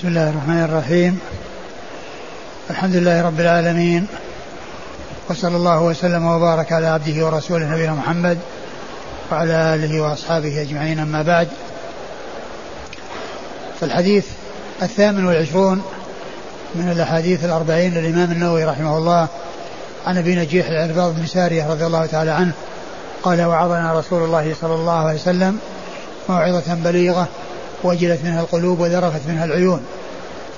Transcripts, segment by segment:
بسم الله الرحمن الرحيم. الحمد لله رب العالمين. وصلى الله وسلم وبارك على عبده ورسوله نبينا محمد وعلى آله وأصحابه أجمعين أما بعد. فالحديث الثامن والعشرون من الأحاديث الأربعين للإمام النووي رحمه الله عن أبي نجيح العرباض بن سارية رضي الله تعالى عنه قال وعظنا رسول الله صلى الله عليه وسلم موعظة بليغة وجلت منها القلوب وذرفت منها العيون.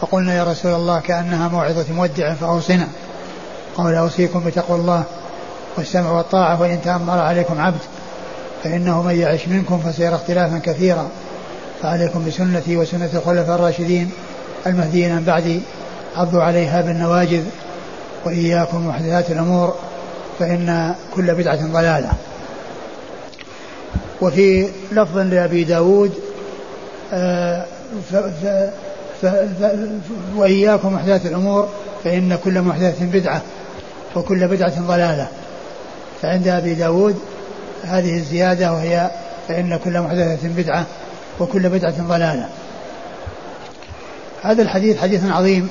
فقلنا يا رسول الله كأنها موعظة مودع فأوصنا. قال أوصيكم بتقوى الله والسمع والطاعة وإن تأمر عليكم عبد فإنه من يعش منكم فسيرى اختلافا كثيرا. فعليكم بسنتي وسنة الخلفاء الراشدين المهديين من بعدي عضوا عليها بالنواجذ وإياكم محدثات الأمور فإن كل بدعة ضلالة. وفي لفظ لأبي داود آه، وإياكم محدثات الأمور فإن كل محدثة بدعة وكل بدعة ضلالة. فعند أبي داود هذه الزيادة وهي فإن كل محدثة بدعة وكل بدعة ضلالة. هذا الحديث حديث عظيم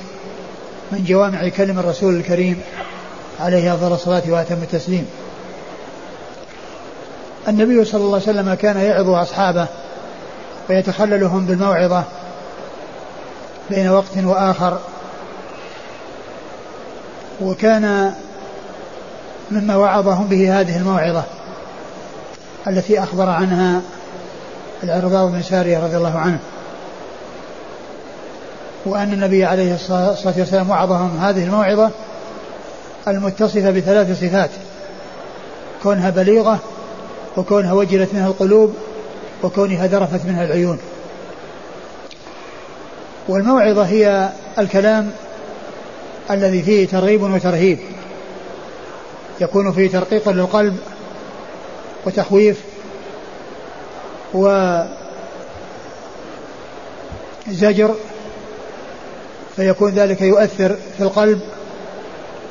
من جوامع كلم الرسول الكريم عليه أفضل الصلاة وأتم التسليم. النبي صلى الله عليه وسلم كان يعظ أصحابه ويتخللهم بالموعظة بين وقت وآخر. وكان مما وعظهم به هذه الموعظة التي أخبر عنها العرباض بن سارية رضي الله عنه وأن النبي عليه الصلاة والسلام وعظهم هذه الموعظة المتصفة بثلاث صفات كونها بليغة وكونها وجلت منها القلوب وكونها ذرفت منها العيون. والموعظة هي الكلام الذي فيه ترغيب وترهيب. يكون فيه ترقيق للقلب وتخويف وزجر فيكون ذلك يؤثر في القلب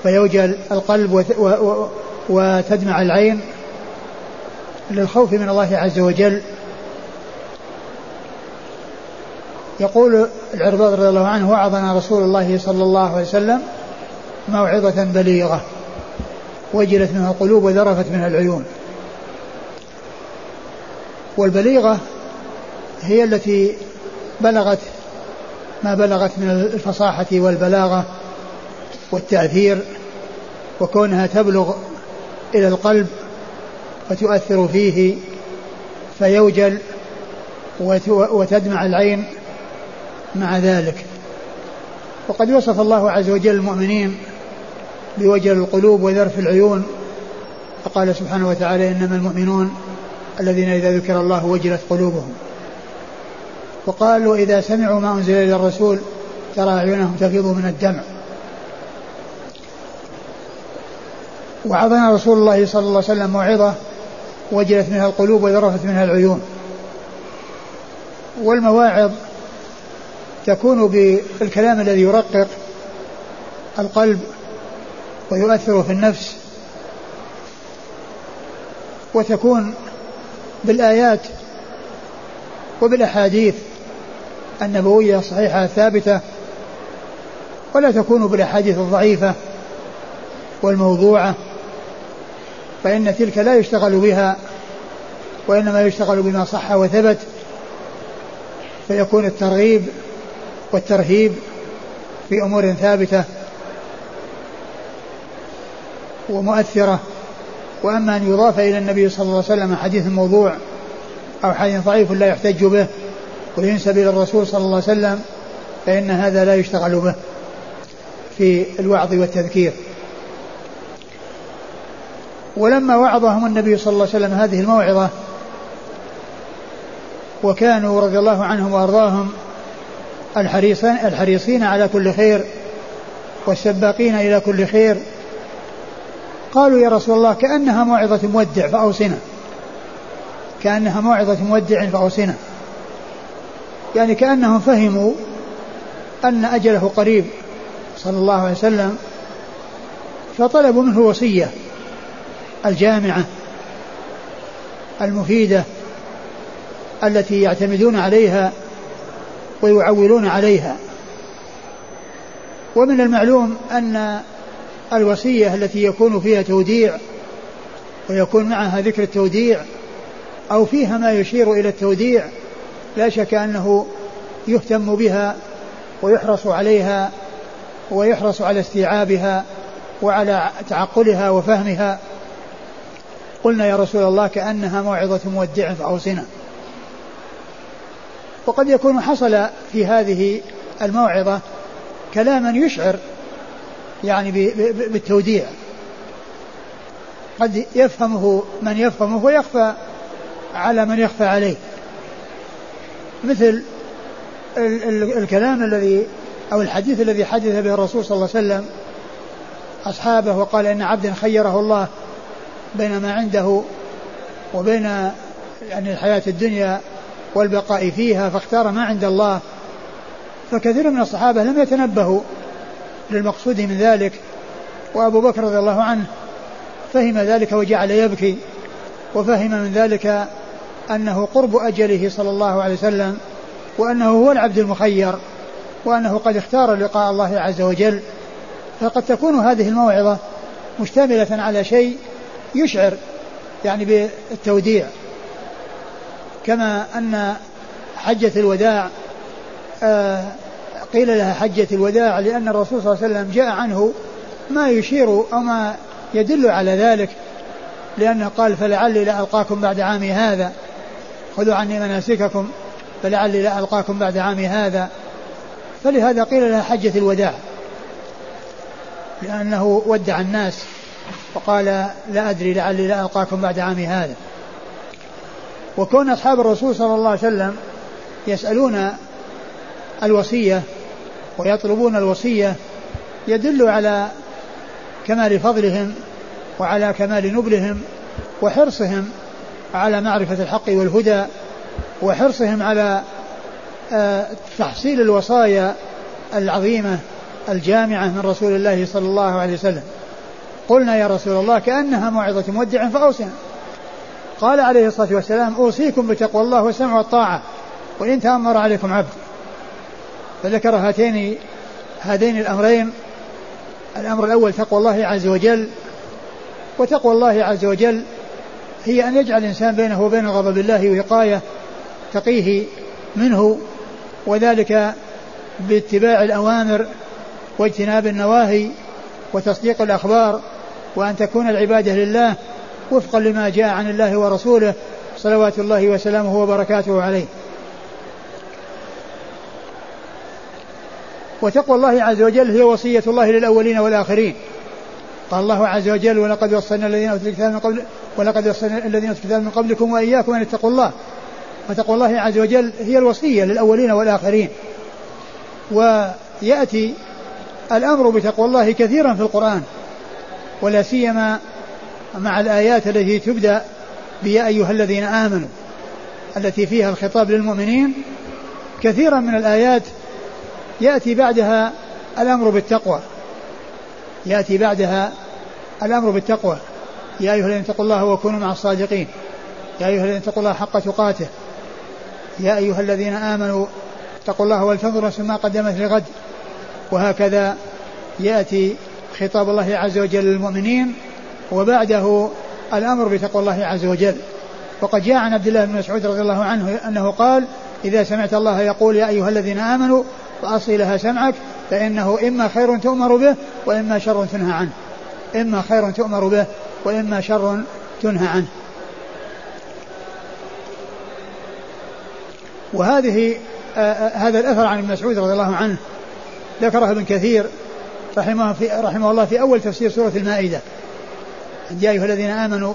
فيوجل القلب وتدمع العين للخوف من الله عز وجل. يقول العرباض رضي الله عنه وعظنا رسول الله صلى الله عليه وسلم موعظة بليغة وجلت منها القلوب وذرفت منها العيون. والبليغة هي التي بلغت ما بلغت من الفصاحة والبلاغة والتأثير وكونها تبلغ إلى القلب فتؤثر فيه فيوجل وتدمع العين مع ذلك. وقد وصف الله عز وجل المؤمنين بوجل القلوب وذرف العيون فقال سبحانه وتعالى إنما المؤمنون الذين إذا ذكر الله وجلت قلوبهم. وقال واذا سمعوا ما أنزل إلى الرسول ترى أعينهم تفيض من الدمع. وعظنا رسول الله صلى الله عليه وسلم موعظة وجلت منها القلوب وذرفت منها العيون. والمواعظ تكون بالكلام الذي يرقق القلب ويؤثر في النفس وتكون بالآيات وبالأحاديث النبوية الصحيحة الثابتة ولا تكون بالأحاديث الضعيفة والموضوعة فإن تلك لا يشتغل بها وإنما يشتغل بما صح وثبت فيكون الترغيب والترهيب في أمور ثابتة ومؤثرة وأما أن يضاف إلى النبي صلى الله عليه وسلم حديث موضوع أو حديث ضعيف لا يحتج به وينسب إلى الرسول صلى الله عليه وسلم فإن هذا لا يشتغل به في الوعظ والتذكير. ولما وعظهم النبي صلى الله عليه وسلم هذه الموعظة وكانوا رضي الله عنهم وأرضاهم الحريصين, الحريصين على كل خير والسباقين إلى كل خير. قالوا يا رسول الله كأنها موعظة مودع فأوصنا. كأنها موعظة مودع فأوصنا. يعني كأنهم فهموا أن أجله قريب صلى الله عليه وسلم فطلبوا منه وصية الجامعة المفيدة التي يعتمدون عليها ويعولون عليها. ومن المعلوم أن الوصية التي يكون فيها توديع ويكون معها ذكر التوديع أو فيها ما يشير إلى التوديع لا شك أنه يهتم بها ويحرص عليها ويحرص على استيعابها وعلى تعقلها وفهمها. قلنا يا رسول الله كأنها موعظة مودع فأوصنا. وقد يكون حصل في هذه الموعظة كلاما يشعر يعني بالتوديع. قد يفهمه من يفهمه ويخفى على من يخفى عليه. مثل الكلام الذي أو الحديث الذي حدث به الرسول صلى الله عليه وسلم أصحابه وقال إن عبدا خيره الله بين ما عنده وبين يعني الحياة الدنيا والبقاء فيها فاختار ما عند الله. فكثير من الصحابة لم يتنبهوا للمقصود من ذلك وأبو بكر رضي الله عنه فهم ذلك وجعل يبكي وفهم من ذلك أنه قرب أجله صلى الله عليه وسلم وأنه هو العبد المخير وأنه قد اختار لقاء الله عز وجل. فقد تكون هذه الموعظة مشتملة على شيء يشعر يعني بالتوديع. كما أن حجة الوداع آه، قيل لها حجة الوداع لأن الرسول صلى الله عليه وسلم جاء عنه ما يشير أو ما يدل على ذلك لأنه قال فلعلي لا ألقاكم بعد عامي هذا خذوا عني مناسككم فلعلي لا ألقاكم بعد عامي هذا. فلهذا قيل لها حجة الوداع لأنه ودع الناس وقال لا أدري لعلي لا ألقاكم بعد عامي هذا. وكون أصحاب الرسول صلى الله عليه وسلم يسألون الوصية ويطلبون الوصية يدل على كمال فضلهم وعلى كمال نبلهم وحرصهم على معرفة الحق والهدى وحرصهم على آه، تحصيل الوصايا العظيمة الجامعة من رسول الله صلى الله عليه وسلم. قلنا يا رسول الله كأنها موعظة مودع فأوصنا. قال عليه الصلاة والسلام أوصيكم بتقوى الله والسمع والطاعة وإن تأمر عليكم عبد. فذكر هاتين هذين الأمرين. الأمر الأول تقوى الله عز وجل وتقوى الله عز وجل هي أن يجعل الإنسان بينه وبين غضب الله وقاية تقيه منه وذلك باتباع الأوامر واجتناب النواهي وتصديق الأخبار وأن تكون العبادة لله وفقا لما جاء عن الله ورسوله صلوات الله وسلامه وبركاته عليه. وتقوى الله عز وجل هي وصية الله للأولين والآخرين. قال الله عز وجل ولقد وصلنا الذين أوتوا الكتاب من قبل ولقد وصلنا الذين أوتوا الكتاب من قبلكم وإياكم أن اتقوا الله. فتقوى الله عز وجل هي الوصية للأولين والآخرين. ويأتي الأمر بتقوى الله كثيرا في القرآن ولا سيما مع الآيات التي تبدأ بيا أيها الذين آمنوا التي فيها الخطاب للمؤمنين كثيرا من الآيات يأتي بعدها الأمر بالتقوى. يأتي بعدها الأمر بالتقوى. يا أيها الذين اتقوا الله وكونوا مع الصادقين. يا أيها الذين اتقوا الله حق تقاته. يا أيها الذين آمنوا اتقوا الله ولتنظر نفس ما قدمت لغد. وهكذا يأتي خطاب الله عز وجل للمؤمنين. وبعده الأمر بتقوى الله عز وجل. وقد جاء عن عبد الله بن مسعود رضي الله عنه أنه قال إذا سمعت الله يقول يا أيها الذين آمنوا فأصل لها سمعك فإنه إما خير تؤمر به وإما شر تنهى عنه. إما خير تؤمر به وإما شر تنهى عنه. وهذه آه، آه، هذا الأثر عن ابن مسعود رضي الله عنه ذكره ابن كثير رحمه, في رحمه الله في أول تفسير سورة المائدة. يا أيها الذين آمنوا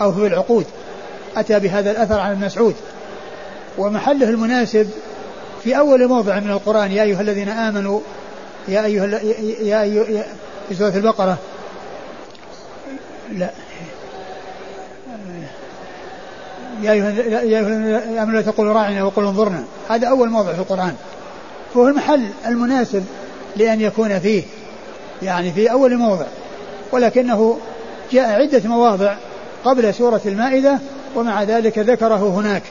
أوفوا بالعقود. أتى بهذا الأثر عن مسعود. ومحله المناسب في أول موضع من القرآن يا أيها الذين آمنوا يا أيها يا أيها في سورة البقرة. لا. يا أيها يا أيها لا تقولوا راعنا وقولوا انظرنا. هذا أول موضع في القرآن. فهو المحل المناسب لأن يكون فيه يعني في أول موضع. ولكنه جاء عدة مواضع قبل سورة المائدة ومع ذلك ذكره هناك.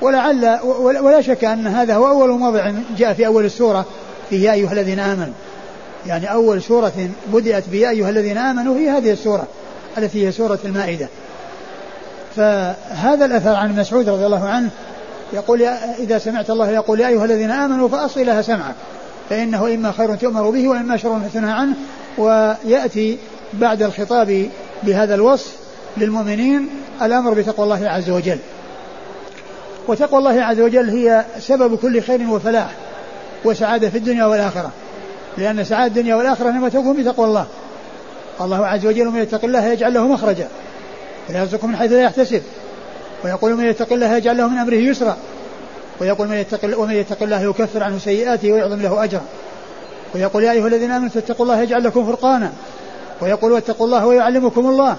ولعل ولا شك أن هذا هو أول موضع جاء في أول السورة في يا أيها الذين آمنوا. يعني أول سورة بدأت بيا أيها الذين آمنوا هي هذه السورة التي هي سورة المائدة. فهذا الأثر عن مسعود رضي الله عنه يقول إذا سمعت الله يقول يا أيها الذين آمنوا فأصغي لها سمعك فإنه إما خير تؤمر به وإما شر تنهى عنه ويأتي بعد الخطاب بهذا الوصف للمؤمنين الأمر بتقوى الله عز وجل. وتقوى الله عز وجل هي سبب كل خير وفلاح وسعادة في الدنيا والآخرة. لأن سعادة الدنيا والآخرة إنما تكون بتقوى الله. الله عز وجل من يتق الله يجعل له مخرجا. ويرزقه من حيث لا يحتسب. ويقول من يتق الله يجعل له من أمره يسرا. ويقول من يتق ومن يتق الله يكفر عنه سيئاته ويعظم له أجرا. ويقول يا أيها الذين آمنوا اتقوا الله يجعل لكم فرقانا. ويقول واتقوا الله ويعلمكم الله.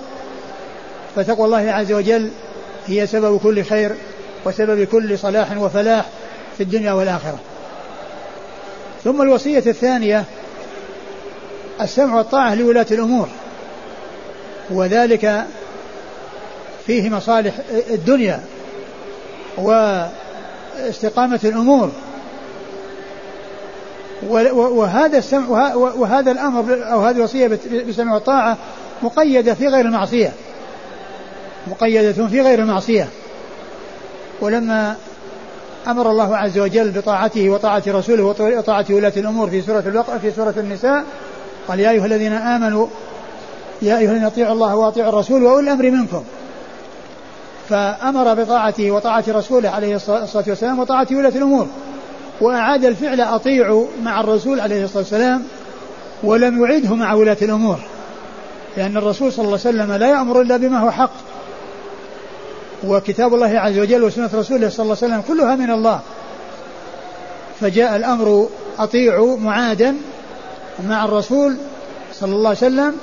فتقوى الله عز وجل هي سبب كل خير وسبب كل صلاح وفلاح في الدنيا والآخرة. ثم الوصية الثانية السمع والطاعة لولاة الأمور. وذلك فيه مصالح الدنيا واستقامة الأمور. وهذا السمع وهذا الأمر أو هذه الوصية بالسمع والطاعة مقيدة في غير المعصية. مقيدة في غير المعصية. ولما أمر الله عز وجل بطاعته وطاعة رسوله وطاعة ولاة الأمور في سورة الوقف في سورة النساء قال يا أيها الذين آمنوا يا أيها الذين أطيعوا الله وأطيعوا الرسول وأولي الأمر منكم. فأمر بطاعته وطاعة رسوله عليه الصلاة والسلام وطاعة ولاة الأمور. وأعاد الفعل أطيعوا مع الرسول عليه الصلاة والسلام ولم يعيده مع ولاة الأمور لأن الرسول صلى الله عليه وسلم لا يأمر إلا بما هو حق. وكتاب الله عز وجل وسنة رسوله صلى الله عليه وسلم كلها من الله. فجاء الأمر أطيعوا معادا مع الرسول صلى الله عليه وسلم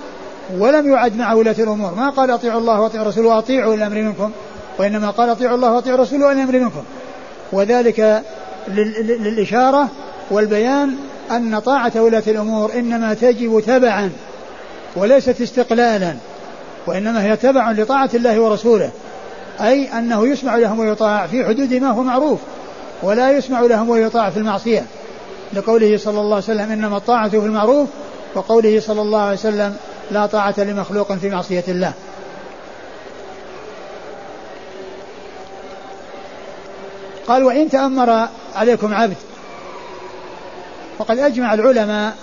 ولم يعد مع ولاة الأمور. ما قال أطيعوا الله وأطيعوا الرسول وأطيعوا الأمر منكم وإنما قال أطيعوا الله وأطيعوا الرسول والأمر منكم. وذلك للإشارة والبيان أن طاعة ولاة الأمور إنما تجب تبعا وليست استقلالا وإنما هي تبع لطاعة الله ورسوله أي أنه يسمع لهم ويطاع في حدود ما هو معروف ولا يسمع لهم ويطاع في المعصية. لقوله صلى الله عليه وسلم إنما الطاعة في المعروف وقوله صلى الله عليه وسلم لا طاعة لمخلوق في معصية الله. قال وإن تأمر عليكم عبد وقد أجمع العلماء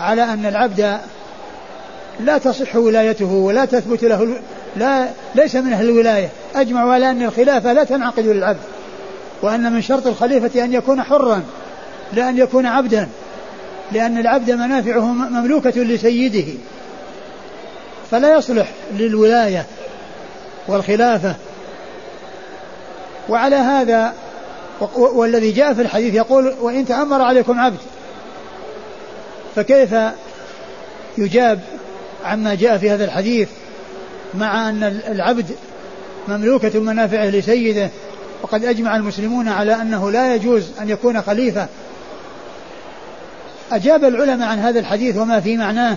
على أن العبد لا تصح ولايته ولا تثبت له لا ليس من أهل الولاية أجمعوا على أن الخلافة لا تنعقد للعبد وأن من شرط الخليفة أن يكون حرا لا أن يكون عبدا لأن العبد منافعه مملوكة لسيده فلا يصلح للولاية والخلافة وعلى هذا والذي جاء في الحديث يقول وإن تأمر عليكم عبد فكيف يجاب عما جاء في هذا الحديث مع أن العبد مملوكة منافعه لسيده وقد أجمع المسلمون على أنه لا يجوز أن يكون خليفة؟ أجاب العلماء عن هذا الحديث وما في معناه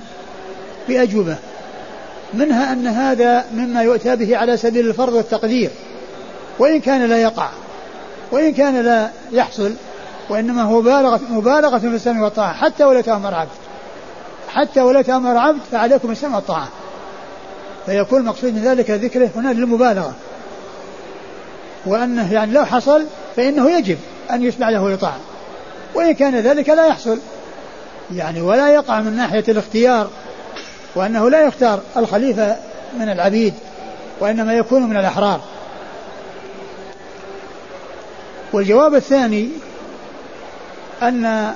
بأجوبة منها أن هذا مما يؤتى به على سبيل الفرض والتقدير. وإن كان لا يقع وإن كان لا يحصل وإنما هو مبالغة, مبالغة في السمع والطاعة حتى ولو تأمر عبد. حتى ولو تأمر عبد فعليكم السمع والطاعة. فيكون المقصود من ذلك ذكره هنا للمبالغة. وأنه يعني لو حصل فإنه يجب أن يسمع له ويطاع. وإن كان ذلك لا يحصل. يعني ولا يقع من ناحية الاختيار. وأنه لا يختار الخليفة من العبيد. وإنما يكون من الأحرار. والجواب الثاني أن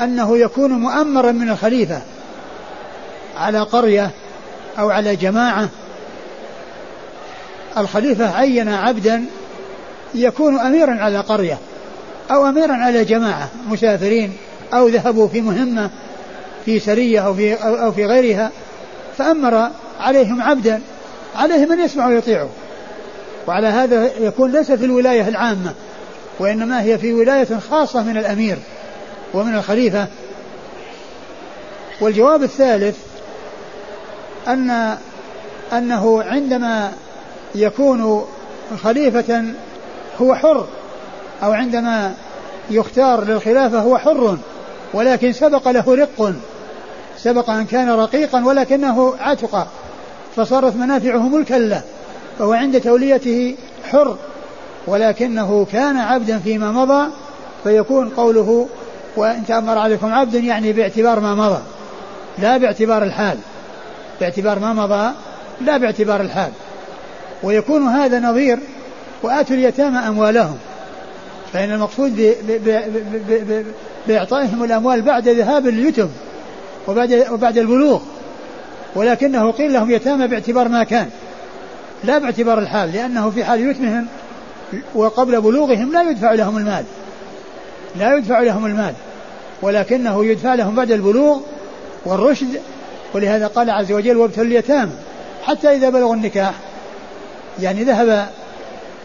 أنه يكون مؤمرا من الخليفة على قرية أو على جماعة. الخليفة عين عبدا يكون أميرا على قرية أو أميرا على جماعة مسافرين أو ذهبوا في مهمة في سرية أو في, أو في غيرها. فأمر عليهم عبدا عليه من يسمع ويطيعه وعلى هذا يكون ليس في الولاية العامة وإنما هي في ولاية خاصة من الأمير ومن الخليفة. والجواب الثالث أن أنه عندما يكون خليفة هو حر أو عندما يختار للخلافة هو حر ولكن سبق له رق سبق أن كان رقيقا ولكنه عتق فصارت منافعه ملكا له فهو عند توليته حر ولكنه كان عبدا فيما مضى فيكون قوله وإن تأمر عليكم عبد يعني باعتبار ما مضى لا باعتبار الحال. باعتبار ما مضى لا باعتبار الحال. ويكون هذا نظير وآتوا اليتامى أموالهم. فإن المقصود بإعطائهم الأموال بعد ذهاب اليتم وبعد وبعد البلوغ ولكنه قيل لهم يتامى باعتبار ما كان. لا باعتبار الحال لأنه في حال يتمهم وقبل بلوغهم لا يدفع لهم المال. لا يدفع لهم المال ولكنه يدفع لهم بعد البلوغ والرشد. ولهذا قال عز وجل وابتلوا اليتامى حتى إذا بلغوا النكاح. يعني ذهب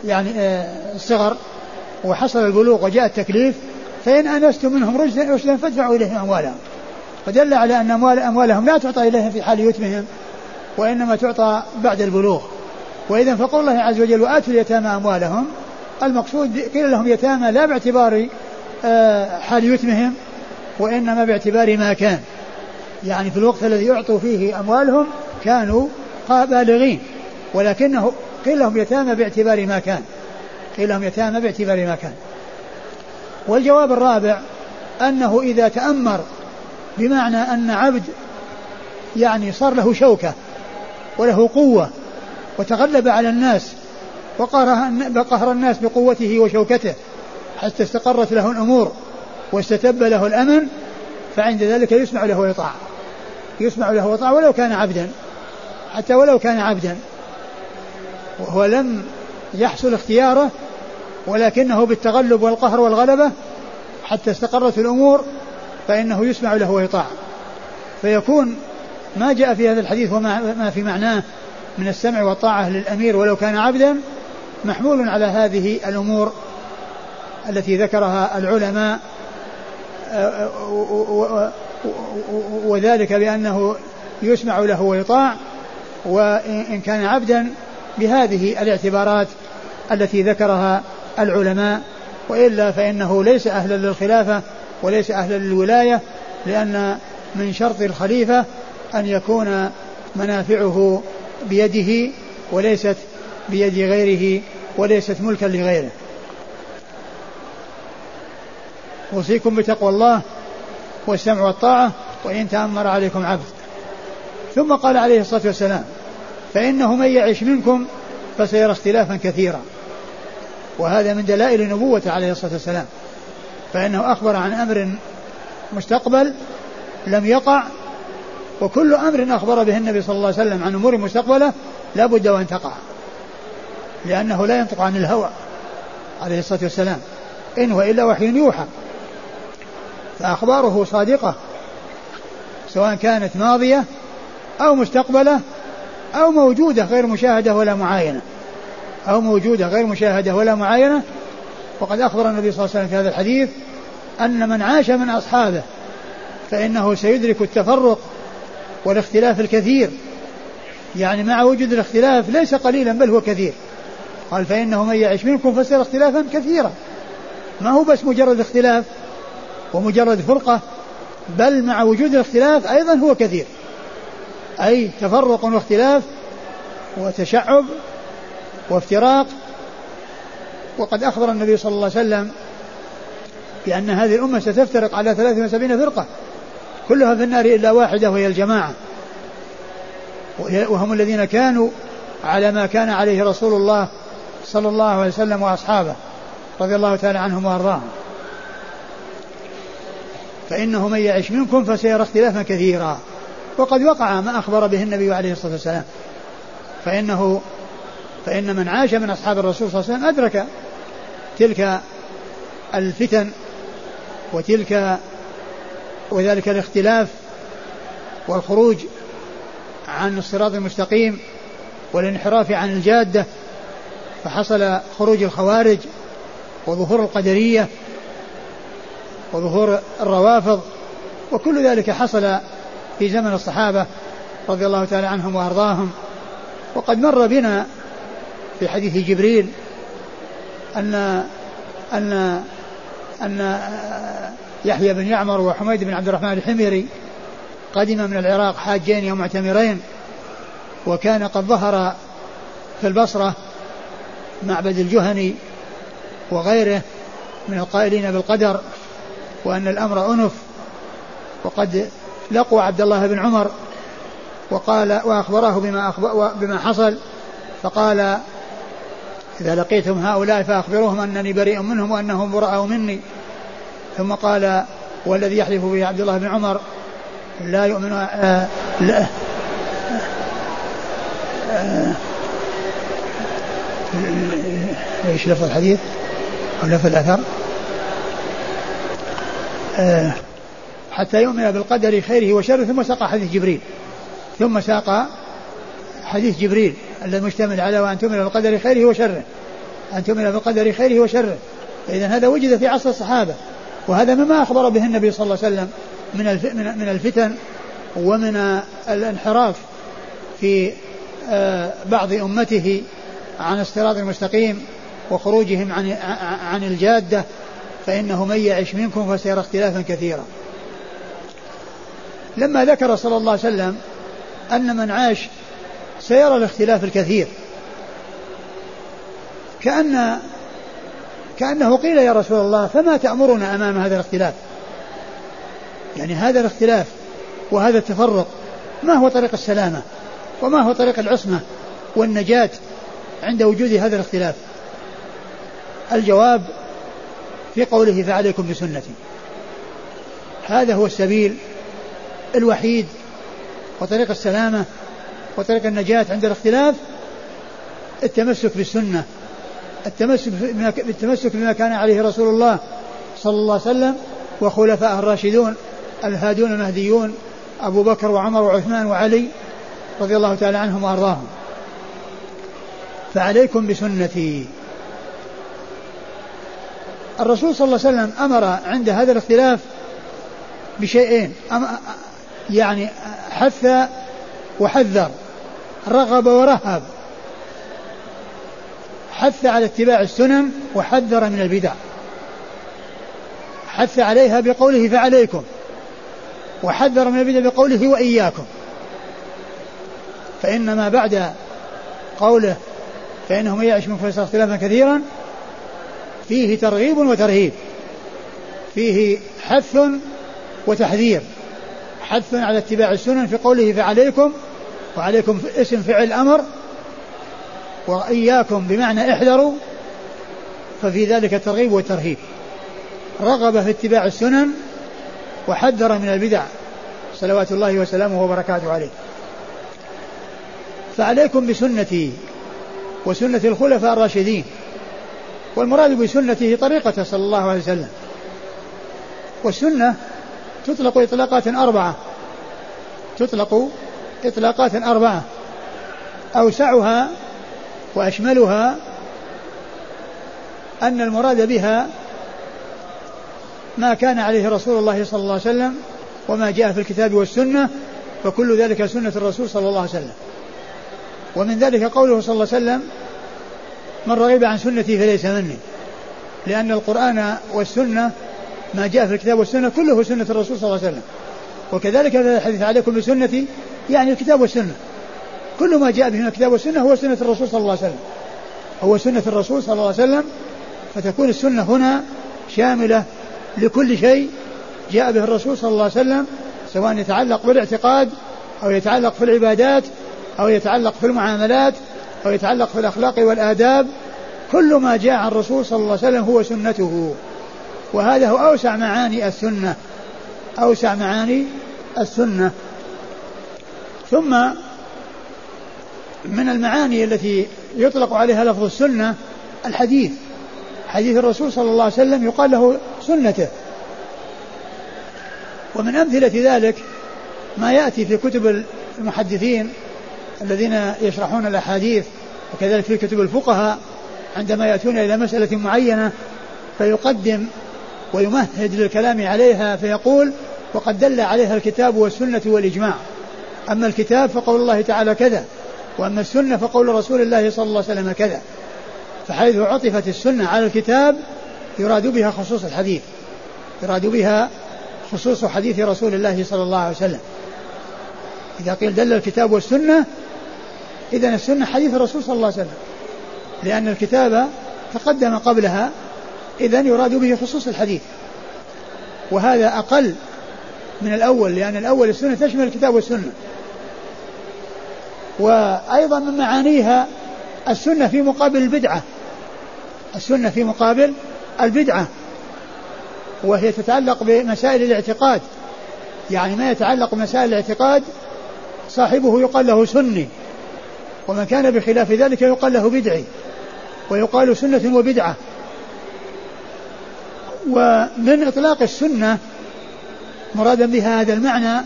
يعني آه، الصغر وحصل البلوغ وجاء التكليف فإن أنستم منهم رشدا فادفعوا إليهم أموالهم. فدل على أن أموال أموالهم لا تعطى إليهم في حال يتمهم وإنما تعطى بعد البلوغ. وإذا فقول الله عز وجل وآتوا اليتامى أموالهم المقصود قيل لهم يتامى لا باعتبار آه، حال يتمهم وإنما باعتبار ما كان. يعني في الوقت الذي يعطوا فيه أموالهم كانوا بالغين ولكنه قيل لهم يتامى باعتبار ما كان. قيل لهم يتامى باعتبار ما كان. والجواب الرابع أنه إذا تأمر بمعنى أن عبد يعني صار له شوكة وله قوة وتغلب على الناس وقهر الناس بقوته وشوكته حتى استقرت له الأمور واستتب له الأمن فعند ذلك يسمع له ويطاع يسمع له ويطاع ولو كان عبدا حتى ولو كان عبدا. وهو لم يحصل اختياره ولكنه بالتغلب والقهر والغلبة حتى استقرت الأمور فإنه يسمع له ويطاع فيكون ما جاء في هذا الحديث وما ما في معناه من السمع والطاعة للأمير ولو كان عبدا محمول على هذه الأمور التي ذكرها العلماء وذلك بأنه يسمع له ويطاع وإن كان عبدا بهذه الاعتبارات التي ذكرها العلماء وإلا فإنه ليس أهلا للخلافة وليس أهلا للولاية لأن من شرط الخليفة أن يكون منافعه بيده وليست بيد غيره وليست ملكا لغيره. أوصيكم بتقوى الله والسمع والطاعة وإن تأمر عليكم عبد. ثم قال عليه الصلاة والسلام فإنه من يعش منكم فسيرى اختلافا كثيرا. وهذا من دلائل نبوته عليه الصلاة والسلام. فإنه أخبر عن أمر مستقبل لم يقع وكل أمر أخبر به النبي صلى الله عليه وسلم عن أمور مستقبلة لا بد وأن تقع. لأنه لا ينطق عن الهوى عليه الصلاة والسلام. إن هو إلا وحي يوحى. فأخباره صادقة. سواء كانت ماضية أو مستقبلة أو موجودة غير مشاهدة ولا معاينة. أو موجودة غير مشاهدة ولا معاينة. وقد أخبر النبي صلى الله عليه وسلم في هذا الحديث أن من عاش من أصحابه فإنه سيدرك التفرق والاختلاف الكثير. يعني مع وجود الاختلاف ليس قليلا بل هو كثير. قال فإنه من يعيش منكم فسيرى اختلافا كثيرا. ما هو بس مجرد اختلاف ومجرد فرقة بل مع وجود الاختلاف أيضا هو كثير. أي تفرق واختلاف وتشعب وافتراق. وقد أخبر النبي صلى الله عليه وسلم بأن هذه الأمة ستفترق على 73 فرقة. كلها في النار إلا واحدة وهي الجماعة. وهم الذين كانوا على ما كان عليه رسول الله صلى الله عليه وسلم وأصحابه رضي الله تعالى عنهم وأرضاهم. فإنه من يعش منكم فسيرى اختلافا كثيرا. وقد وقع ما أخبر به النبي عليه الصلاة والسلام. فإنه فإن من عاش من أصحاب الرسول صلى الله عليه وسلم أدرك تلك الفتن وتلك وذلك الاختلاف والخروج عن الصراط المستقيم والانحراف عن الجادة فحصل خروج الخوارج وظهور القدرية وظهور الروافض وكل ذلك حصل في زمن الصحابة رضي الله تعالى عنهم وأرضاهم. وقد مر بنا في حديث جبريل أن أن أن يحيى بن يعمر وحميد بن عبد الرحمن الحميري قدم من العراق حاجين ومعتمرين وكان قد ظهر في البصرة معبد الجهني وغيره من القائلين بالقدر وأن الأمر أنف. وقد لقوا عبد الله بن عمر وقال وأخبره بما, أخبر بما حصل. فقال إذا لقيتم هؤلاء فأخبروهم أنني بريء منهم وأنهم براء مني. ثم قال والذي يحلف به عبد الله بن عمر لا يؤمن آه لا آه إيش لفظ الحديث؟ أو لفظ الأثر؟ آه حتى يؤمن بالقدر خيره وشره ثم ساق حديث جبريل ثم ساق حديث جبريل الذي مشتمل على وأن تؤمن بالقدر خيره وشره أن تؤمن بالقدر خيره وشره. فاذا هذا وجد في عصر الصحابة. وهذا مما أخبر به النبي صلى الله عليه وسلم من من الفتن ومن الانحراف في آه، بعض أمته عن الصراط المستقيم وخروجهم عن عن الجادة فإنه من يعش منكم فسيرى اختلافا كثيرا. لما ذكر صلى الله عليه وسلم أن من عاش سيرى الاختلاف الكثير كأن كأنه قيل يا رسول الله فما تأمرنا أمام هذا الاختلاف؟ يعني هذا الاختلاف وهذا التفرق ما هو طريق السلامة؟ وما هو طريق العصمة والنجاة عند وجود هذا الاختلاف؟ الجواب في قوله فعليكم بسنتي. هذا هو السبيل الوحيد وطريق السلامة وطريق النجاة عند الاختلاف التمسك بالسنة التمسك بالتمسك بما كان عليه رسول الله صلى الله عليه وسلم وخلفاء الراشدون الهادون المهديون أبو بكر وعمر وعثمان وعلي رضي الله تعالى عنهم وأرضاهم. فعليكم بسنتي. الرسول صلى الله عليه وسلم أمر عند هذا الاختلاف بشيئين. يعني حث وحذر رغب ورهب. حث على اتباع السنن وحذر من البدع. حث عليها بقوله فعليكم. وحذر من البدع بقوله وإياكم. فإن ما بعد قوله فإنه من يعش من فيصل اختلافا كثيرا فيه ترغيب وترهيب. فيه حث وتحذير. حث على اتباع السنن في قوله فعليكم وعليكم اسم فعل أمر وإياكم بمعنى احذروا ففي ذلك الترغيب والترهيب رغب في اتباع السنن وحذر من البدع صلوات الله وسلامه وبركاته عليه. فعليكم بسنتي وسنة الخلفاء الراشدين والمراد بسنته طريقته صلى الله عليه وسلم. والسنة تطلق إطلاقات أربعة تطلق إطلاقات أربعة. أوسعها وأشملها أن المراد بها ما كان عليه رسول الله صلى الله عليه وسلم وما جاء في الكتاب والسنة فكل ذلك سنة الرسول صلى الله عليه وسلم. ومن ذلك قوله صلى الله عليه وسلم من رغب عن سنتي فليس مني. لأن القرآن والسنة ما جاء في الكتاب والسنة كله سنة الرسول صلى الله عليه وسلم. وكذلك الحديث عليكم بسنتي يعني الكتاب والسنة. كل ما جاء به من الكتاب والسنة هو سنة الرسول صلى الله عليه وسلم. هو سنة الرسول صلى الله عليه وسلم فتكون السنة هنا شاملة لكل شيء جاء به الرسول صلى الله عليه وسلم سواء يتعلق بالاعتقاد أو يتعلق في العبادات أو يتعلق في المعاملات أو يتعلق في الأخلاق والآداب كل ما جاء عن الرسول صلى الله عليه وسلم هو سنته. وهذا هو أوسع معاني السنة أوسع معاني السنة. ثم من المعاني التي يطلق عليها لفظ السنة الحديث. حديث الرسول صلى الله عليه وسلم يقال له سنته. ومن أمثلة ذلك ما يأتي في كتب المحدثين الذين يشرحون الأحاديث وكذلك في كتب الفقهاء عندما يأتون إلى مسألة معينة فيقدم ويمهد للكلام عليها فيقول وقد دل عليها الكتاب والسنة والإجماع. أما الكتاب فقول الله تعالى كذا. وأما السنة فقول رسول الله صلى الله عليه وسلم كذا فحيث عطفت السنة على الكتاب يراد بها خصوص الحديث يراد بها خصوص حديث رسول الله صلى الله عليه وسلم. إذا قيل دل الكتاب والسنة إذا السنة حديث الرسول صلى الله عليه وسلم لأن الكتاب تقدم قبلها إذا يراد به خصوص الحديث. وهذا أقل من الأول لأن الأول السنة تشمل الكتاب والسنة. وأيضا من معانيها السنة في مقابل البدعة. السنة في مقابل البدعة. وهي تتعلق بمسائل الاعتقاد. يعني ما يتعلق بمسائل الاعتقاد صاحبه يقال له سني. ومن كان بخلاف ذلك يقال له بدعي. ويقال سنة وبدعة. ومن إطلاق السنة مرادا بها هذا المعنى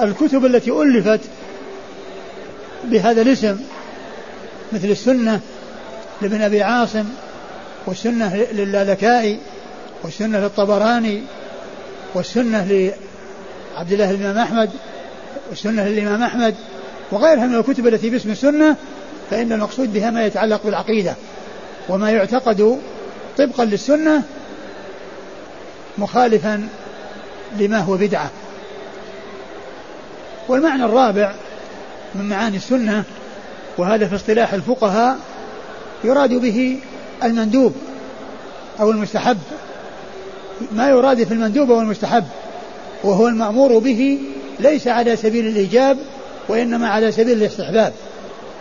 الكتب التي ألفت بهذا الاسم مثل السنة لابن أبي عاصم والسنة للالكائي والسنة للطبراني والسنة لعبد الله الإمام أحمد والسنة للإمام أحمد وغيرها من الكتب التي باسم السنة فإن المقصود بها ما يتعلق بالعقيدة وما يعتقد طبقا للسنة مخالفا لما هو بدعة. والمعنى الرابع من معاني السنة وهذا في اصطلاح الفقهاء يراد به المندوب أو المستحب. ما يراد في المندوب أو المستحب وهو المأمور به ليس على سبيل الإيجاب وإنما على سبيل الاستحباب.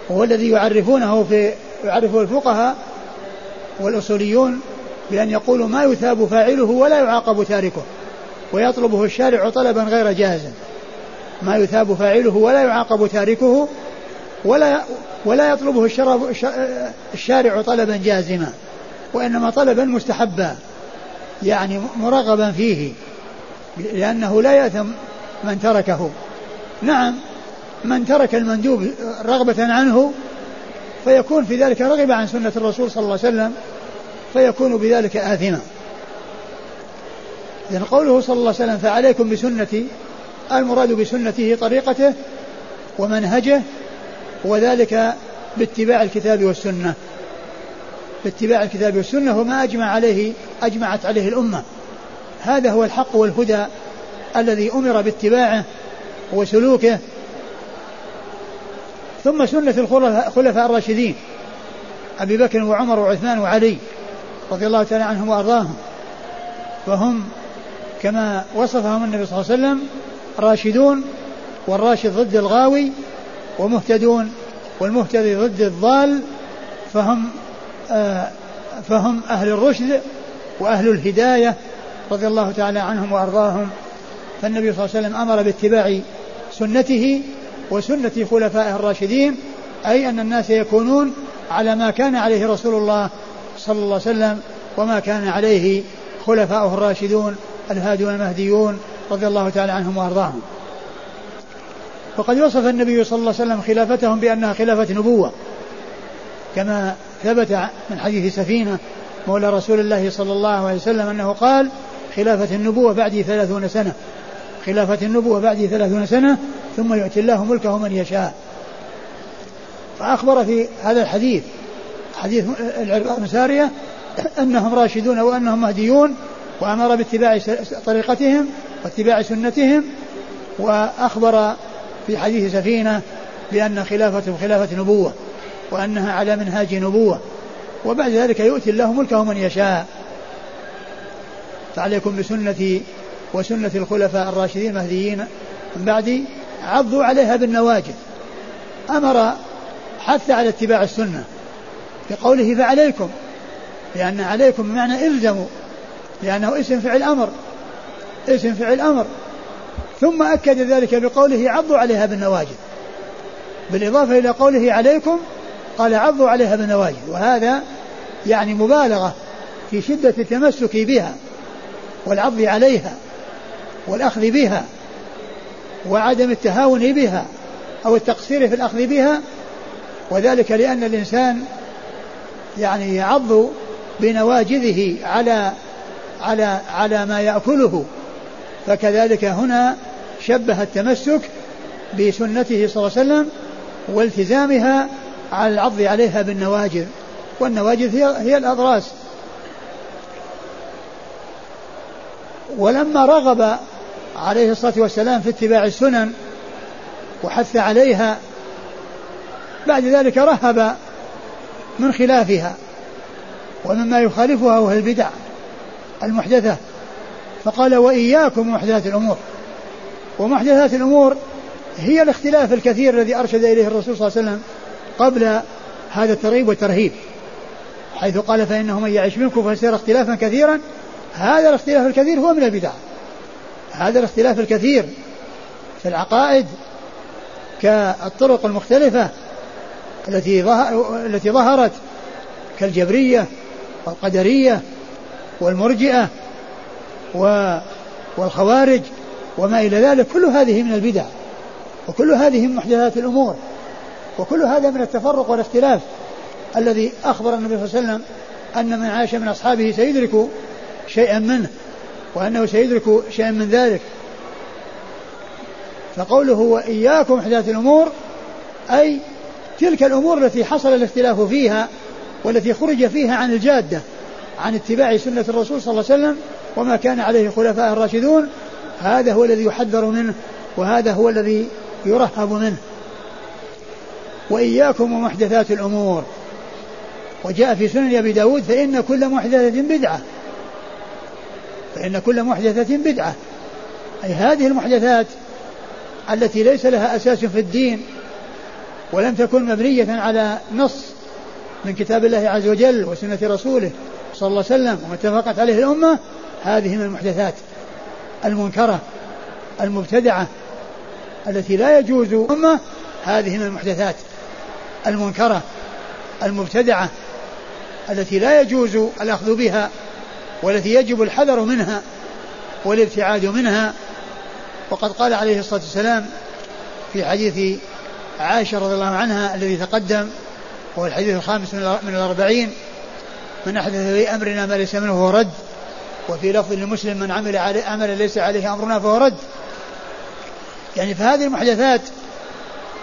وهو الذي يعرفونه في يعرفه الفقهاء والأصوليون بأن يقولوا ما يثاب فاعله ولا يعاقب تاركه ويطلبه الشارع طلبا غير جاهز. ما يثاب فاعله ولا يعاقب تاركه ولا ولا يطلبه الشارع طلبا جازما وإنما طلبا مستحبا يعني مرغبا فيه لأنه لا يأثم من تركه. نعم من ترك المندوب رغبة عنه فيكون في ذلك رغب عن سنة الرسول صلى الله عليه وسلم فيكون بذلك آثما. لأن قوله صلى الله عليه وسلم فعليكم بسنتي المراد بسنته طريقته ومنهجه وذلك باتباع الكتاب والسنة. باتباع الكتاب والسنة وما أجمع عليه أجمعت عليه الأمة. هذا هو الحق والهدى الذي أمر باتباعه وسلوكه. ثم سنة الخلفاء الراشدين أبي بكر وعمر وعثمان وعلي رضي الله تعالى عنهم وأرضاهم. فهم كما وصفهم النبي صلى الله عليه وسلم راشدون والراشد ضد الغاوي ومهتدون والمهتدي ضد الضال فهم آه فهم أهل الرشد وأهل الهداية رضي الله تعالى عنهم وأرضاهم. فالنبي صلى الله عليه وسلم أمر باتباع سنته وسنة خلفائه الراشدين أي أن الناس يكونون على ما كان عليه رسول الله صلى الله عليه وسلم وما كان عليه خلفاؤه الراشدون الهادون المهديون رضي الله تعالى عنهم وأرضاهم. وقد وصف النبي صلى الله عليه وسلم خلافتهم بأنها خلافة نبوة. كما ثبت من حديث سفينة مولى رسول الله صلى الله عليه وسلم أنه قال خلافة النبوة بعدي ثلاثون سنة. خلافة النبوة بعدي ثلاثون سنة ثم يؤتي الله ملكه من يشاء. فأخبر في هذا الحديث حديث العرباء بن ساريه أنهم راشدون وأنهم مهديون وأمر باتباع طريقتهم واتباع سنتهم وأخبر في حديث سفينة بأن خلافتهم خلافة نبوة وأنها على منهاج نبوة وبعد ذلك يؤتي الله ملكه من يشاء. فعليكم بسنتي وسنة الخلفاء الراشدين المهديين من بعدي عضوا عليها بالنواجذ. أمر حث على اتباع السنة بقوله فعليكم لأن عليكم بمعنى إلزموا لأنه اسم فعل أمر. اسم فعل أمر. ثم أكد ذلك بقوله عضوا عليها بالنواجذ. بالإضافة إلى قوله عليكم قال عضوا عليها بالنواجذ. وهذا يعني مبالغة في شدة التمسك بها والعض عليها والأخذ بها وعدم التهاون بها أو التقصير في الأخذ بها وذلك لأن الإنسان يعني يعض بنواجذه على على على ما يأكله. فكذلك هنا شبه التمسك بسنته صلى الله عليه وسلم والتزامها على العض عليها بالنواجذ والنواجذ هي هي الأضراس. ولما رغب عليه الصلاة والسلام في اتباع السنن وحث عليها بعد ذلك رهب من خلافها ومما يخالفها وهي البدع المحدثة. فقال وإياكم محدثات الأمور. ومحدثات الأمور هي الاختلاف الكثير الذي أرشد إليه الرسول صلى الله عليه وسلم قبل هذا الترغيب والترهيب. حيث قال فإنه من يعيش منكم فسيرى اختلافا كثيرا. هذا الاختلاف الكثير هو من البدع. هذا الاختلاف الكثير في العقائد كالطرق المختلفة التي التي ظهرت كالجبرية والقدرية والمرجئة. والخوارج وما إلى ذلك كل هذه من البدع وكل هذه من محدثات الأمور وكل هذا من التفرق والاختلاف الذي أخبر النبي صلى الله عليه وسلم أن من عاش من أصحابه سيدرك شيئا منه وأنه سيدرك شيئا من ذلك. فقوله وإياكم محدثات الأمور أي تلك الأمور التي حصل الاختلاف فيها والتي خرج فيها عن الجادة عن اتباع سنة الرسول صلى الله عليه وسلم وما كان عليه خلفاء الراشدون هذا هو الذي يحذر منه وهذا هو الذي يرهب منه. وإياكم ومحدثات الأمور. وجاء في سنن أبي داود فإن كل محدثة بدعة. فإن كل محدثة بدعة. أي هذه المحدثات التي ليس لها أساس في الدين ولم تكن مبنية على نص من كتاب الله عز وجل وسنة رسوله صلى الله عليه وسلم وما اتفقت عليه الأمة هذه من المحدثات المنكرة المبتدعة التي لا يجوز أمة هذه من المحدثات المنكرة المبتدعة التي لا يجوز الأخذ بها والتي يجب الحذر منها والابتعاد منها. وقد قال عليه الصلاة والسلام في حديث عائشة رضي الله عنها الذي تقدم وهو الحديث الخامس من الأربعين من أحدث في أمرنا ما ليس منه فهو رد وفي لفظ لمسلم من عمل عليه عمل ليس عليه أمرنا فهو رد. يعني فهذه المحدثات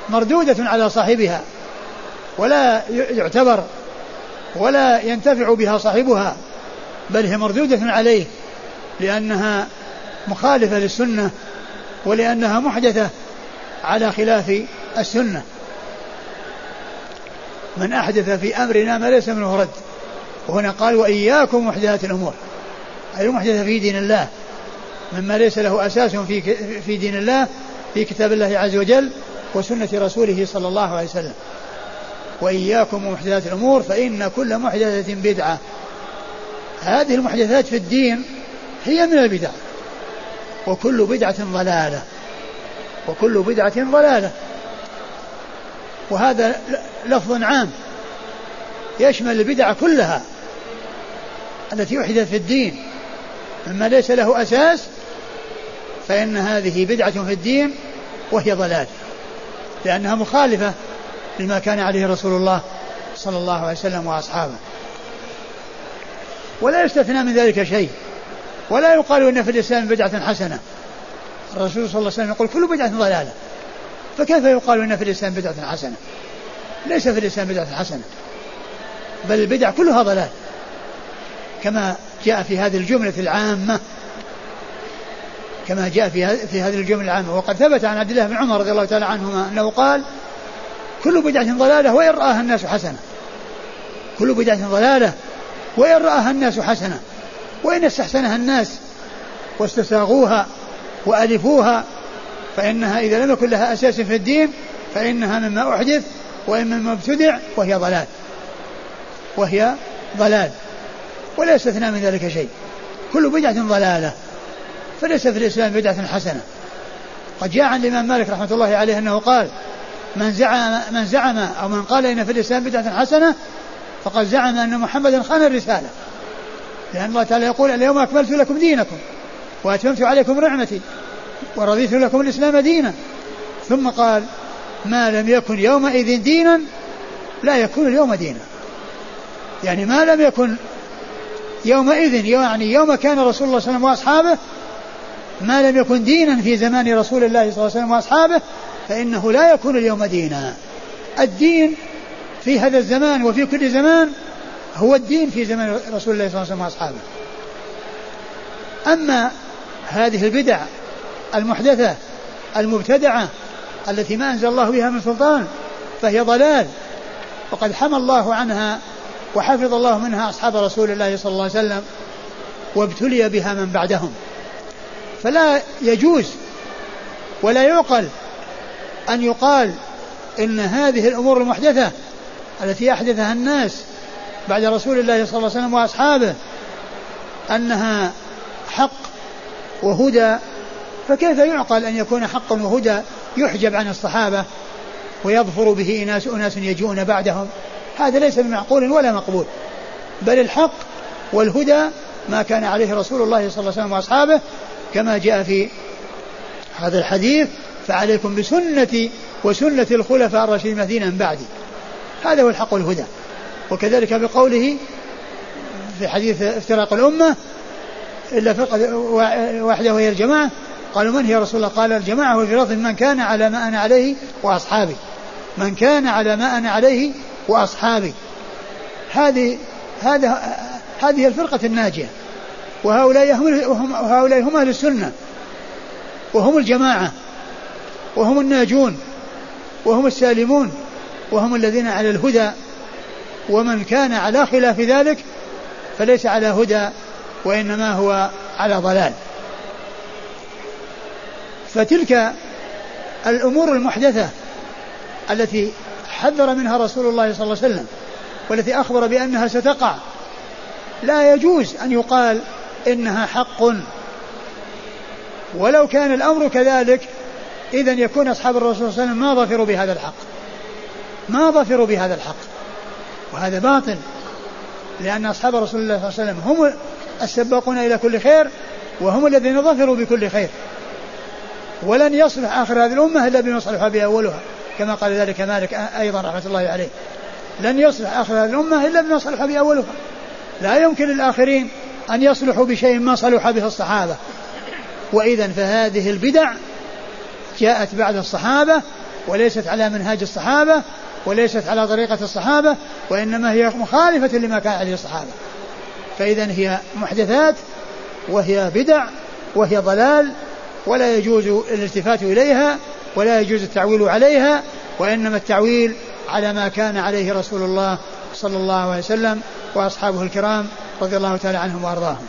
مردودة على صاحبها ولا يعتبر ولا ينتفع بها صاحبها بل هي مردودة عليه لأنها مخالفة للسنة ولأنها محدثة على خلاف السنة. من أحدث في أمرنا ما ليس منه رد. وهنا قال وإياكم محدثات الأمور المحدثة في دين الله مما ليس له أساس في في دين الله في كتاب الله عز وجل وسنة رسوله صلى الله عليه وسلم. وإياكم ومحدثات الأمور فإن كل محدثة بدعة. هذه المحدثات في الدين هي من البدع. وكل بدعة ضلالة. وكل بدعة ضلالة. وهذا لفظ عام يشمل البدع كلها التي أحدثت في الدين. مما ليس له أساس فإن هذه بدعة في الدين وهي ضلال لأنها مخالفة لما كان عليه رسول الله صلى الله عليه وسلم وأصحابه. ولا يستثنى من ذلك شيء ولا يقال إن في الإسلام بدعة حسنة. الرسول صلى الله عليه وسلم يقول كل بدعة ضلالة فكيف يقال إن في الإسلام بدعة حسنة؟ ليس في الإسلام بدعة حسنة بل البدع كلها ضلال. كما جاء في هذه الجملة العامة كما جاء في في هذه الجملة العامة. وقد ثبت عن عبد الله بن عمر رضي الله تعالى عنهما أنه قال كل بدعة ضلالة وإن رآها الناس حسنة. كل بدعة ضلالة وإن رآها الناس حسنة. وإن استحسنها الناس واستساغوها وألفوها فإنها إذا لم يكن لها أساس في الدين فإنها مما أحدث وإن مما ابتدع وهي ضلال. وهي ضلال. ولا يستثنى من ذلك شيء. كل بدعة ضلالة. فليس في الإسلام بدعة حسنة. قد جاء عن الإمام مالك رحمة الله عليه أنه قال من زعم من زعم أو من قال إن في الإسلام بدعة حسنة فقد زعم أن محمدا خان الرسالة. لأن الله تعالى يقول اليوم أكملت لكم دينكم وأتممت عليكم نعمتي ورضيت لكم الإسلام دينا. ثم قال ما لم يكن يومئذ دينا لا يكون اليوم دينا. يعني ما لم يكن يومئذ يعني يوم كان رسول الله صلى الله عليه وسلم وأصحابه ما لم يكن دينا في زمان رسول الله صلى الله عليه وسلم وأصحابه فإنه لا يكون اليوم دينا الدين في هذا الزمان وفي كل زمان هو الدين في زمان رسول الله صلى الله عليه وسلم وأصحابه. أما هذه البدع المحدثة المبتدعة التي ما أنزل الله بها من سلطان فهي ضلال وقد حمى الله عنها وحفظ الله منها أصحاب رسول الله صلى الله عليه وسلم وابتلي بها من بعدهم. فلا يجوز ولا يعقل أن يقال إن هذه الأمور المحدثة التي أحدثها الناس بعد رسول الله صلى الله عليه وسلم وأصحابه أنها حق وهدى فكيف يعقل أن يكون حقا وهدى يحجب عن الصحابة ويظفر به ناس أناس يجيئون بعدهم؟ هذا ليس بمعقول ولا مقبول. بل الحق والهدى ما كان عليه رسول الله صلى الله عليه وسلم وأصحابه كما جاء في هذا الحديث فعليكم بسنتي وسنة الخلفاء الراشدين المهديين من بعدي. هذا هو الحق والهدى. وكذلك بقوله في حديث افتراق الأمة إلا فرقة واحدة وهي الجماعة. قالوا من هي رسول الله؟ قال الجماعة هو من كان على ما أنا عليه وأصحابي. من كان على ما أنا عليه وأصحابي هذه هذا هذه الفرقة الناجية. وهؤلاء هم وهؤلاء هم أهل السنة. وهم الجماعة. وهم الناجون. وهم السالمون. وهم الذين على الهدى. ومن كان على خلاف ذلك فليس على هدى وإنما هو على ضلال. فتلك الأمور المحدثة التي حذر منها رسول الله صلى الله عليه وسلم والتي أخبر بأنها ستقع. لا يجوز أن يقال إنها حق. ولو كان الأمر كذلك إذا يكون أصحاب الرسول صلى الله عليه وسلم ما ظفروا بهذا الحق. ما ظفروا بهذا الحق. وهذا باطل لأن أصحاب رسول الله صلى الله عليه وسلم هم السباقون إلى كل خير وهم الذين ظفروا بكل خير. ولن يصلح آخر هذه الأمة إلا بما صلح به أولها كما قال ذلك مالك أيضا رحمة الله عليه. لن يصلح آخر الأمة إلا بما صلح به أولها لا يمكن للآخرين أن يصلحوا بشيء ما صلح به الصحابة. وإذا فهذه البدع جاءت بعد الصحابة وليست على منهاج الصحابة وليست على طريقة الصحابة وإنما هي مخالفة لما كان عليه الصحابة. فإذا هي محدثات وهي بدع وهي ضلال ولا يجوز الالتفات إليها ولا يجوز التعويل عليها وإنما التعويل على ما كان عليه رسول الله صلى الله عليه وسلم وأصحابه الكرام رضي الله تعالى عنهم وأرضاهم.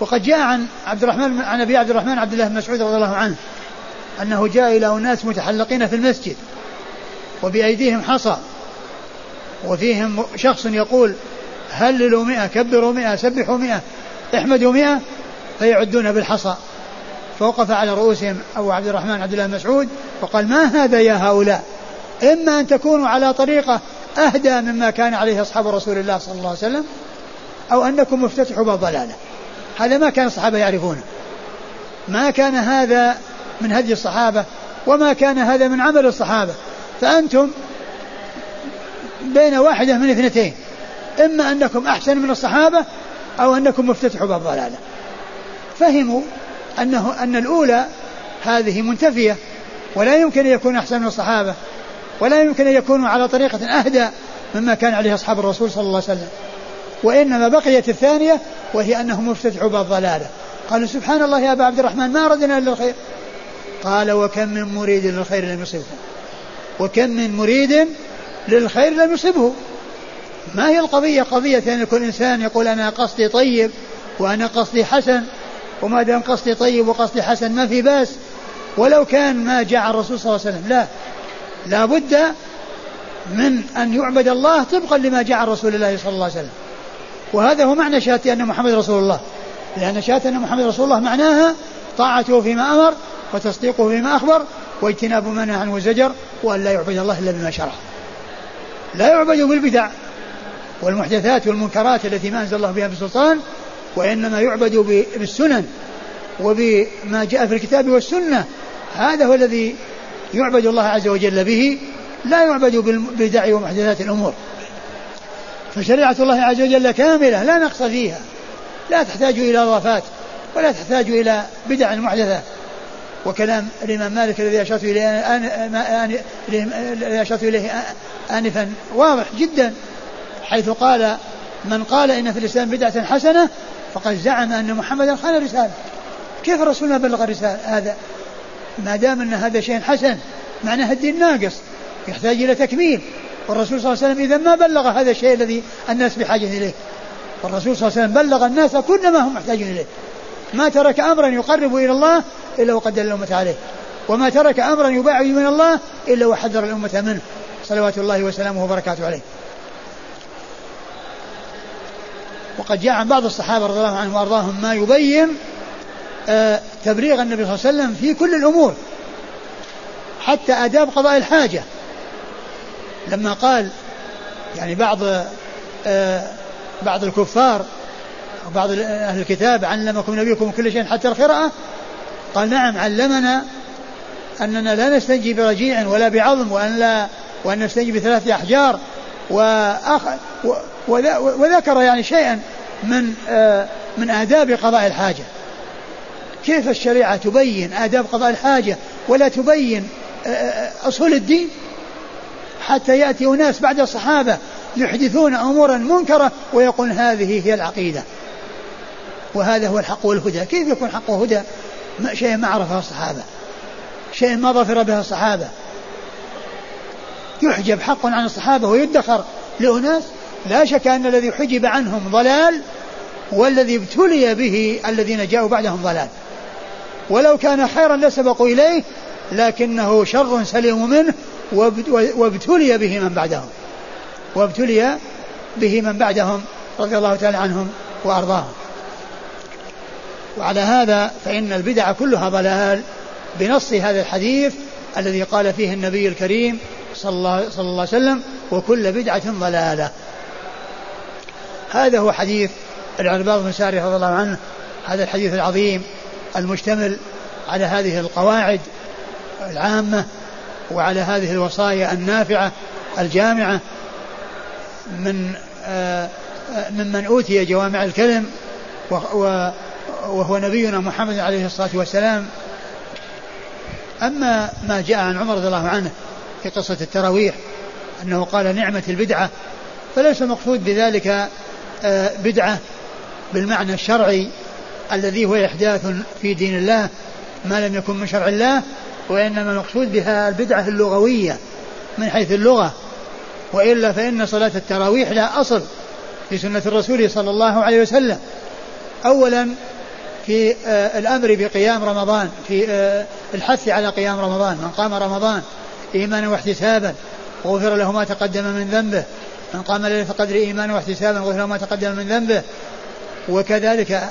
وقد جاء عن عبد الرحمن عن أبي عبد الرحمن عبد الله بن مسعود رضي الله عنه أنه جاء إلى أناس متحلقين في المسجد وبأيديهم حصى وفيهم شخص يقول هللوا مئة كبروا مئة سبحوا مئة احمدوا مئة فيعدون بالحصى. فوقف على رؤوسهم أبو عبد الرحمن عبد الله مسعود وقال ما هذا يا هؤلاء؟ إما أن تكونوا على طريقة أهدى مما كان عليه أصحاب رسول الله صلى الله عليه وسلم أو أنكم مفتتحوا باب ضلالة. هذا ما كان الصحابة يعرفونه. ما كان هذا من هدي الصحابة وما كان هذا من عمل الصحابة. فأنتم بين واحدة من اثنتين. إما أنكم أحسن من الصحابة أو أنكم مفتتحوا باب ضلالة. فهموا أنه أن الأولى هذه منتفية ولا يمكن أن يكون أحسن من الصحابة ولا يمكن أن يكونوا على طريقة أهدى مما كان عليه أصحاب الرسول صلى الله عليه وسلم. وإنما بقيت الثانية وهي أنهم افتتحوا باب ضلالة قالوا سبحان الله يا أبا عبد الرحمن ما أردنا إلا الخير. قال وكم من مريد للخير لم يصبه. وكم من مريد للخير لم يصبه. ما هي القضية؟ قضية أن يكون إنسان يقول أنا قصدي طيب وأنا قصدي حسن. وما دام قصدي طيب وقصدي حسن ما في بأس. ولو كان ما جاء الرسول صلى الله عليه وسلم. لا. لا بد من أن يعبد الله طبقا لما جاء رسول الله صلى الله عليه وسلم. وهذا هو معنى شهادة أن محمد رسول الله. لأن شهادة أن محمد رسول الله معناها طاعته فيما أمر وتصديقه فيما أخبر واجتناب ما نهى عنه وزجر وأن لا يعبد الله إلا بما شرع. لا يعبد بالبدع والمحدثات والمنكرات التي ما أنزل الله بها بسلطان وإنما يعبد بالسنن وبما جاء في الكتاب والسنة. هذا هو الذي يعبد الله عز وجل به لا يعبد بالبدع ومحدثات الأمور. فشريعة الله عز وجل كاملة لا نقص فيها. لا تحتاج إلى إضافات ولا تحتاج إلى بدع محدثة. وكلام الإمام مالك الذي أشرت إليه الذي أشرت إليه آنفا واضح جدا حيث قال من قال إن في الإسلام بدعة حسنة فقد زعم أن محمدا خان الرسالة كيف الرسول ما بلغ الرسالة هذا؟ ما دام أن هذا شيء حسن معناه الدين ناقص يحتاج إلى تكميل. والرسول صلى الله عليه وسلم إذا ما بلغ هذا الشيء الذي الناس بحاجة إليه. والرسول صلى الله عليه وسلم بلغ الناس كل ما هم محتاجين إليه. ما ترك أمرا يقرب إلى الله إلا وقد دل الأمة عليه. وما ترك أمرا يباعد من الله إلا وحذر الأمة منه. صلوات الله وسلامه وبركاته عليه. وقد جاء عن بعض الصحابة رضي الله عنهم وأرضاهم ما يبين آه، تبليغ النبي صلى الله عليه وسلم في كل الأمور حتى آداب قضاء الحاجة. لما قال يعني بعض آه، بعض الكفار وبعض أهل الكتاب علمكم نبيكم كل شيء حتى القراءة قال نعم علمنا أننا لا نستنجي برجيع ولا بعظم وأن لا وأن نستنجي بثلاثة أحجار وذكر يعني شيئا من آه، من آداب قضاء الحاجة. كيف الشريعة تبين آداب قضاء الحاجة ولا تبين آه، آه، أصول الدين؟ حتى يأتي أناس بعد الصحابة يحدثون أمورا منكرة ويقول هذه هي العقيدة. وهذا هو الحق والهدى. كيف يكون حق وهدى؟ شيء ما عرفه الصحابة. شيء ما ظفر به الصحابة. يحجب حق عن الصحابة ويدخر. لأناس لا شك أن الذي حجب عنهم ضلال والذي ابتلي به الذين جاءوا بعدهم ضلال. ولو كان خيرا لسبقوا إليه لكنه شر سليم منه وابتلي به من بعدهم. وابتلي به من بعدهم رضي الله تعالى عنهم وأرضاهم. وعلى هذا فإن البدع كلها ضلال بنص هذا الحديث الذي قال فيه النبي الكريم صلى الله, صلى الله عليه وسلم وكل بدعة ضلالة. هذا هو حديث العرباض بن ساري رضي الله عنه. هذا الحديث العظيم المشتمل على هذه القواعد العامة وعلى هذه الوصايا النافعة الجامعة من آه، ممن أوتي جوامع الكلم وهو نبينا محمد عليه الصلاة والسلام. أما ما جاء عن عمر رضي الله عنه في قصة التراويح أنه قال نعمة البدعة فليس المقصود بذلك آه، بدعة بالمعنى الشرعي الذي هو إحداث في دين الله ما لم يكن من شرع الله وإنما المقصود بها البدعة اللغوية من حيث اللغة. وإلا فإن صلاة التراويح لا أصل في سنة الرسول صلى الله عليه وسلم. أولا في آه، الأمر بقيام رمضان في آه، الحث على قيام رمضان من قام رمضان. إيمانا واحتسابا. غفر له ما تقدم من ذنبه. من قام ليلة قدر إيمانا واحتسابا. غفر له ما تقدم من ذنبه. وكذلك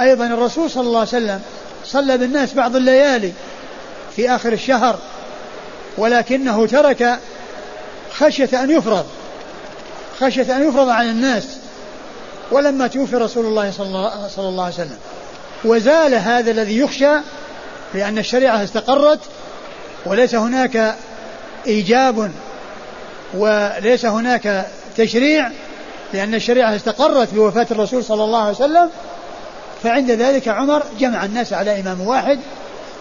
أيضا الرسول صلى الله عليه وسلم صلى بالناس بعض الليالي في آخر الشهر ولكنه ترك خشية أن يفرض خشية أن يفرض عن الناس. ولما توفي رسول الله صلى الله عليه وسلم وزال هذا الذي يخشى لأن الشريعة استقرت وليس هناك إيجاب وليس هناك تشريع لأن الشريعة استقرت بوفاة الرسول صلى الله عليه وسلم فعند ذلك عمر جمع الناس على إمام واحد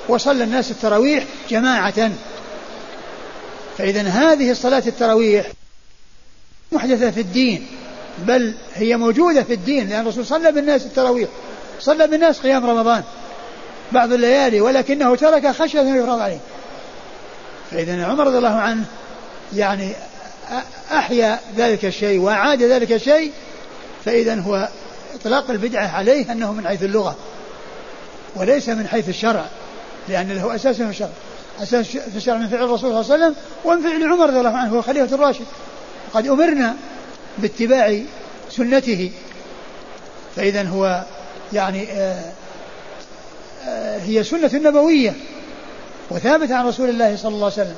وصلى الناس التراويح جماعة. فإذا هذه الصلاة التراويح محدثة في الدين بل هي موجودة في الدين لأن الرسول صلى بالناس التراويح صلى بالناس قيام رمضان بعض الليالي ولكنه ترك خشية أن يفرض عليه. فإذا عمر رضي الله عنه يعني أحيا ذلك الشيء وأعاد ذلك الشيء فإذا هو إطلاق البدعة عليه أنه من حيث اللغة وليس من حيث الشرع لأن له أساس في الشرع أساس في الشرع من فعل الرسول صلى الله عليه وسلم ومن فعل عمر رضي الله عنه هو خليفة الراشد. قد أمرنا باتباع سنته. فإذا هو يعني آه، آه، هي سنة نبوية. وثابتة عن رسول الله صلى الله عليه وسلم.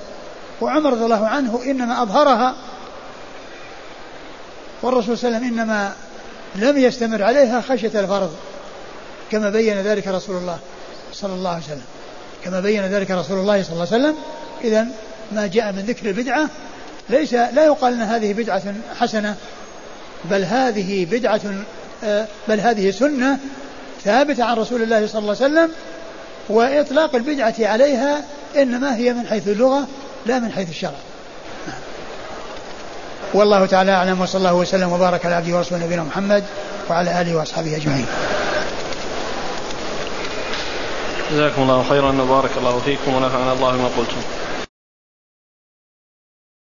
وعمر رضي الله عنه إنما أظهرها والرسول صلى الله عليه وسلم إنما لم يستمر عليها خشية الفرض كما بين ذلك رسول الله صلى الله عليه وسلم. كما بين ذلك رسول الله صلى الله عليه وسلم. إذا ما جاء من ذكر البدعة ليس لا يقال أن هذه بدعة حسنة بل هذه بدعة آه، بل هذه سنة ثابتة عن رسول الله صلى الله عليه وسلم وإطلاق البدعة عليها إنما هي من حيث اللغة لا من حيث الشرع. نعم. والله تعالى أعلم وصلى الله وسلم وبارك على عبده ورسوله نبينا محمد وعلى آله وأصحابه أجمعين. جزاكم الله خيرا وبارك الله فيكم ونفعنا الله بما قلتم.